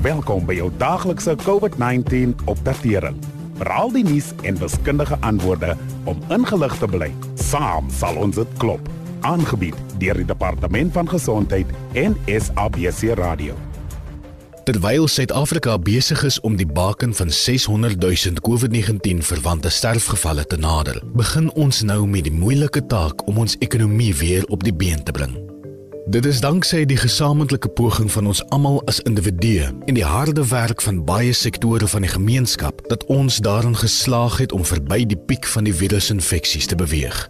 Welkom by jou daglikse COVID-19 opdatering. Veral die nuus en wiskundige antwoorde om ingelig te bly. Saam sal ons dit klop. Aangebied deur die Departement van Gesondheid en SABC Radio. Terwyl Suid-Afrika besig is om die baken van 600 000 COVID-19 verwante sterfgevalle te nader, begin ons nou met die moeilike taak om ons ekonomie weer op die been te bring. Dit is danksy die gesamentlike poging van ons almal as individue en die harde werk van baie sektore van die gemeenskap dat ons daarin geslaag het om verby die piek van die virusinfeksies te beweeg.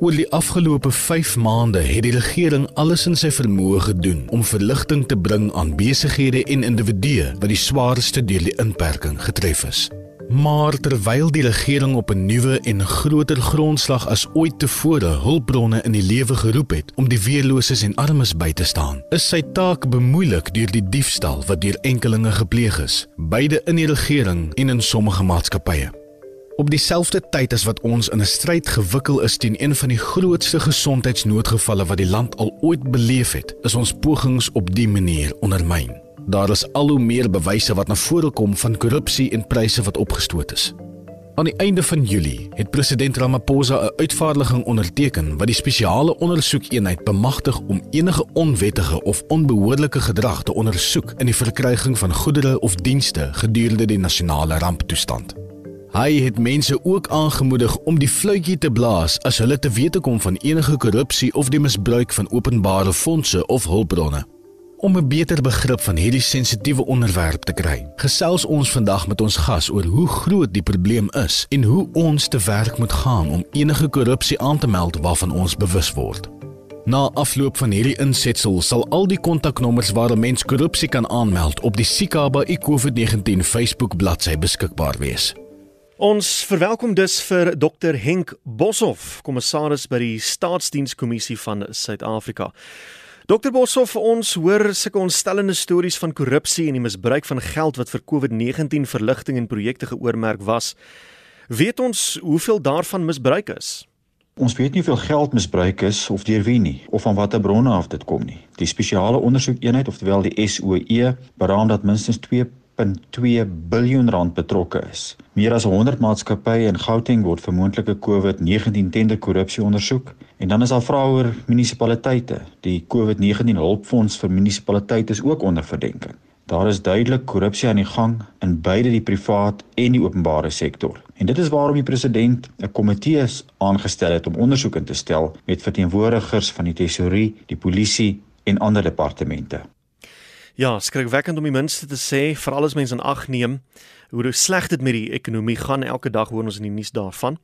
Oor die afgelope 5 maande het die regering alles in sy vermoë gedoen om verligting te bring aan besighede en individue wat die swaarste deur die inperking getref is. Maar terwyl die regering op 'n nuwe en groter grondslag as ooit tevore hulpbronne in die lewe geroep het om die weerloses en armes by te staan, is sy taak bemoeilik deur die diefstal wat deur enkelinge gepleeg is, beide in die regering en in sommige maatskappye. Op dieselfde tyd as wat ons in 'n stryd gewikkel is teen een van die grootste gesondheidsnoodgevalle wat die land al ooit beleef het, is ons pogings op dié manier ondermyn. Daar is al hoe meer bewyse wat na vore kom van korrupsie en pryse wat opgestoot is. Aan die einde van Julie het president Ramaphosa 'n uitvaardiging onderteken wat die spesiale ondersoekeenheid bemagtig om enige onwettige of onbehoorlike gedrag te ondersoek in die verkryging van goedere of dienste gedurende die nasionale ramptoestand. Hy het mense ook aangemoedig om die fluitjie te blaas as hulle te wete kom van enige korrupsie of die misbruik van openbare fondse of hulpbronne. Om 'n beter begrip van hierdie sensitiewe onderwerp te kry, gesels ons vandag met ons gas oor hoe groot die probleem is en hoe ons te werk moet gaan om enige korrupsie aan te meld waarvan ons bewus word. Na afloop van hierdie insetsel sal al die kontaknommers waar 'n mens korrupsie kan aanmeld op die Sikaba COVID-19 Facebook bladsy beskikbaar wees. Ons verwelkom dus vir Dr Henk Boshoff, kommissaris by die Staatsdienskommissie van Suid-Afrika. Dokter Boshoff, ons hoor sulke ontstellende stories van korrupsie en die misbruik van geld wat vir COVID-19 verligting en projekte geoormerk was. Weet ons hoeveel daarvan misbruik is? Ons weet nie hoeveel geld misbruik is of deur wie nie of van watter bronne af dit kom nie. Die spesiale ondersoekeenheid, oftewel die SOE, beraam dat minstens 2 1.2 biljoen rand betrokke is. Meer as 100 maatskappye in Gauteng word vir moontlike COVID-19 tender korrupsie ondersoek en dan is daar vrae oor munisipaliteite. Die COVID-19 hulpfonds vir munisipaliteite is ook onder verdenking. Daar is duidelik korrupsie aan die gang in beide die privaat en die openbare sektor. En dit is waarom die president 'n komitee aangestel het om ondersoeke te stel met verteenwoordigers van die tesourier, die polisie en ander departemente. Ja, skrikwekkend om die minste te sê, veral as mense in ag neem hoe sleg dit met die ekonomie gaan. Elke dag hoor ons in die nuus daarvan.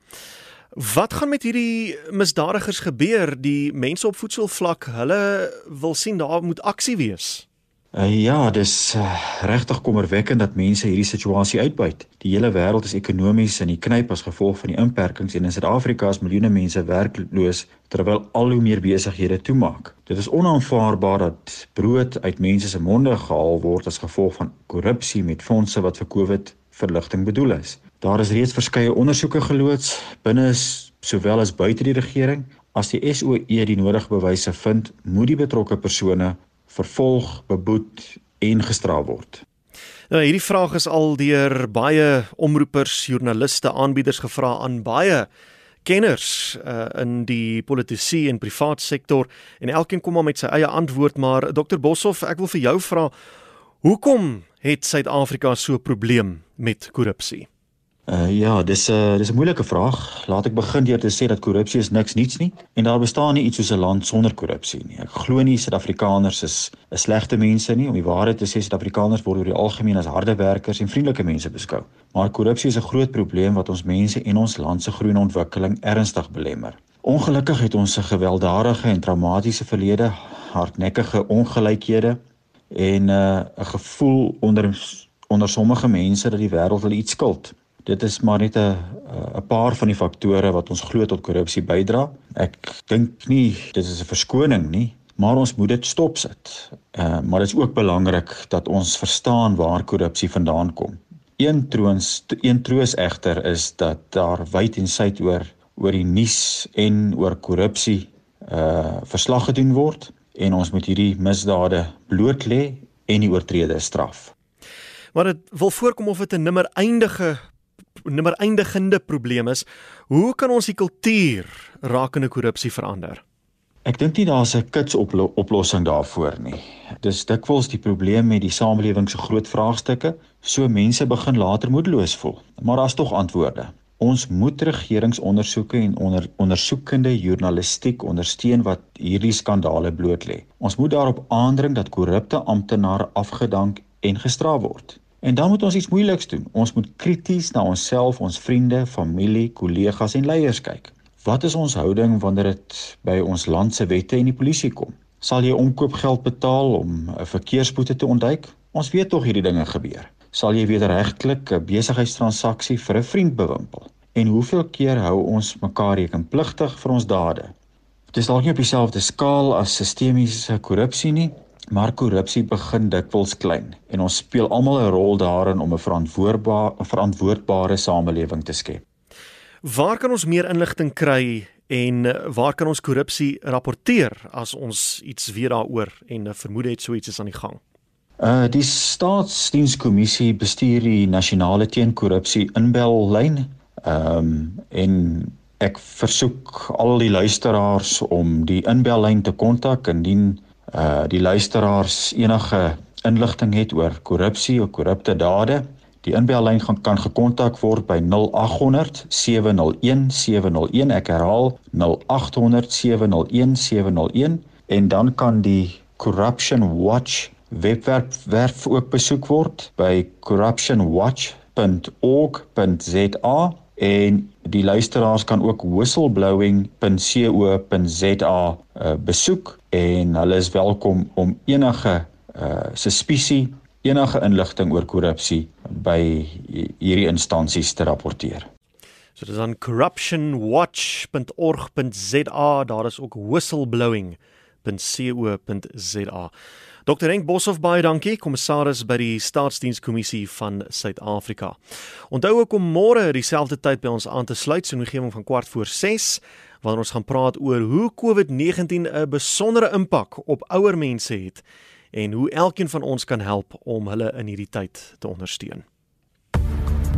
Wat gaan met hierdie misdadigers gebeur? Die mense op voedselvlak, hulle wil sien daar moet aksie wees. Uh, ja, dis uh, regtig kommerwekkend dat mense hierdie situasie uitbuit. Die hele wêreld is ekonomies in die knyp as gevolg van die inperkings en in Suid-Afrika is miljoene mense werkloos terwyl al hoe meer besighede toemaak. Dit is onaanvaarbaar dat brood uit mense se monde gehaal word as gevolg van korrupsie met fondse wat vir COVID verligting bedoel is. Daar is reeds verskeie ondersoeke geloods binne sowel as buite die regering. As die SOE die nodige bewyse vind, moet die betrokke persone vervolg, beboet en gestraf word. Nou hierdie vraag is al deur baie omroepers, joernaliste, aanbieders gevra aan baie kenners uh, in die politisie en privaat sektor en elkeen kom maar met sy eie antwoord maar Dr Boshoff ek wil vir jou vra hoekom het Suid-Afrika so 'n probleem met korrupsie Uh ja, dis 'n uh, dis 'n moeilike vraag. Laat ek begin deur te sê dat korrupsie is niks niets nie en daar bestaan nie iets soos 'n land sonder korrupsie nie. Ek glo nie Suid-Afrikaners is 'n slegte mense nie. Om die waarheid te sê, Suid-Afrikaners word oor die algemeen as harde werkers en vriendelike mense beskou. Maar korrupsie is 'n groot probleem wat ons mense en ons land se groei en ontwikkeling ernstig belemmer. Ongelukkig het ons 'n gewelddadige en traumatiese verlede, hardnekkige ongelykhede en uh, 'n gevoel onder onder sommige mense dat die wêreld hulle iets skuld. Dit is maar net 'n 'n paar van die faktore wat ons glo tot korrupsie bydra. Ek dink nie dit is 'n verskoning nie, maar ons moet dit stopsit. Uh maar dit is ook belangrik dat ons verstaan waar korrupsie vandaan kom. Een troons een troos egter is dat daar wyd en suid oor oor die nuus en oor korrupsie uh verslag gedoen word en ons moet hierdie misdade bloot lê en die oortreders straf. Maar dit wil voorkom of dit 'n nimmer eindige nimmer eindigende probleem is. Hoe kan ons die kultuur rakende korrupsie verander? Ek dink nie daar's 'n kits oplossing daarvoor nie. Dis dikwels die probleem met die samelewing se groot vraagstukke, so mense begin later moedeloos voel. Maar daar's tog antwoorde. Ons moet regeringsondersoeke en onder, ondersoekende journalistiek ondersteun wat hierdie skandale bloot lê. Ons moet daarop aandring dat korrupte amptenare afgedank en gestraf word. En dan moet ons iets moeiliks doen. Ons moet krities na onsself, ons vriende, familie, kollegas en leiers kyk. Wat is ons houding wanneer dit by ons land se wette en die polisie kom? Sal jy omkoopgeld betaal om 'n verkeersboete te ontduik? Ons weet tog hierdie dinge gebeur. Sal jy wederregtelik 'n besigheidstransaksie vir 'n vriend bewimpel? En hoeveel keer hou ons mekaar rekenpligtig vir ons dade? Dit is dalk nie op dieselfde skaal as sistemiese korrupsie nie, maar korrupsie begin dikwels klein en ons speel almal 'n rol daarin om 'n verantwoordbare verantwoordbare samelewing te skep. Waar kan ons meer inligting kry en eh, waar kan ons korrupsie rapporteer as ons iets weet daaroor en 'n eh, vermoede het so iets is aan die gang? Uh die staatsdienskommissie bestuur die nasionale teenkorrupsie inbellyn. Ehm um, en ek versoek al die luisteraars om die inbellyn te kontak indien uh die luisteraars enige inligting het oor korrupsie of korrupte dade. Die inbellyn gaan kan gekontak word by 0800 701 701. Ek herhaal 0800 701 701 en dan kan die Corruption Watch webwerf werf ook besoek word by corruptionwatch.org.za en die luisteraars kan ook whistleblowing.co.za uh, besoek en hulle is welkom om enige uh, suspisie enige inligting oor korrupsie by hierdie instansies te rapporteer. So dis aan corruptionwatch.org.za, daar is ook whistleblowing.co.za. Dr Henk Boshoff baie dankie, kommissaris by die Staatsdienskommissie van Suid-Afrika. Onthou ook om môre dieselfde tyd by ons aan te sluit, so 'n omgewing van kwart voor 6, wanneer ons gaan praat oor hoe COVID-19 'n besondere impak op ouer mense het en hoe elkeen van ons kan help om hulle in hierdie tyd te ondersteun.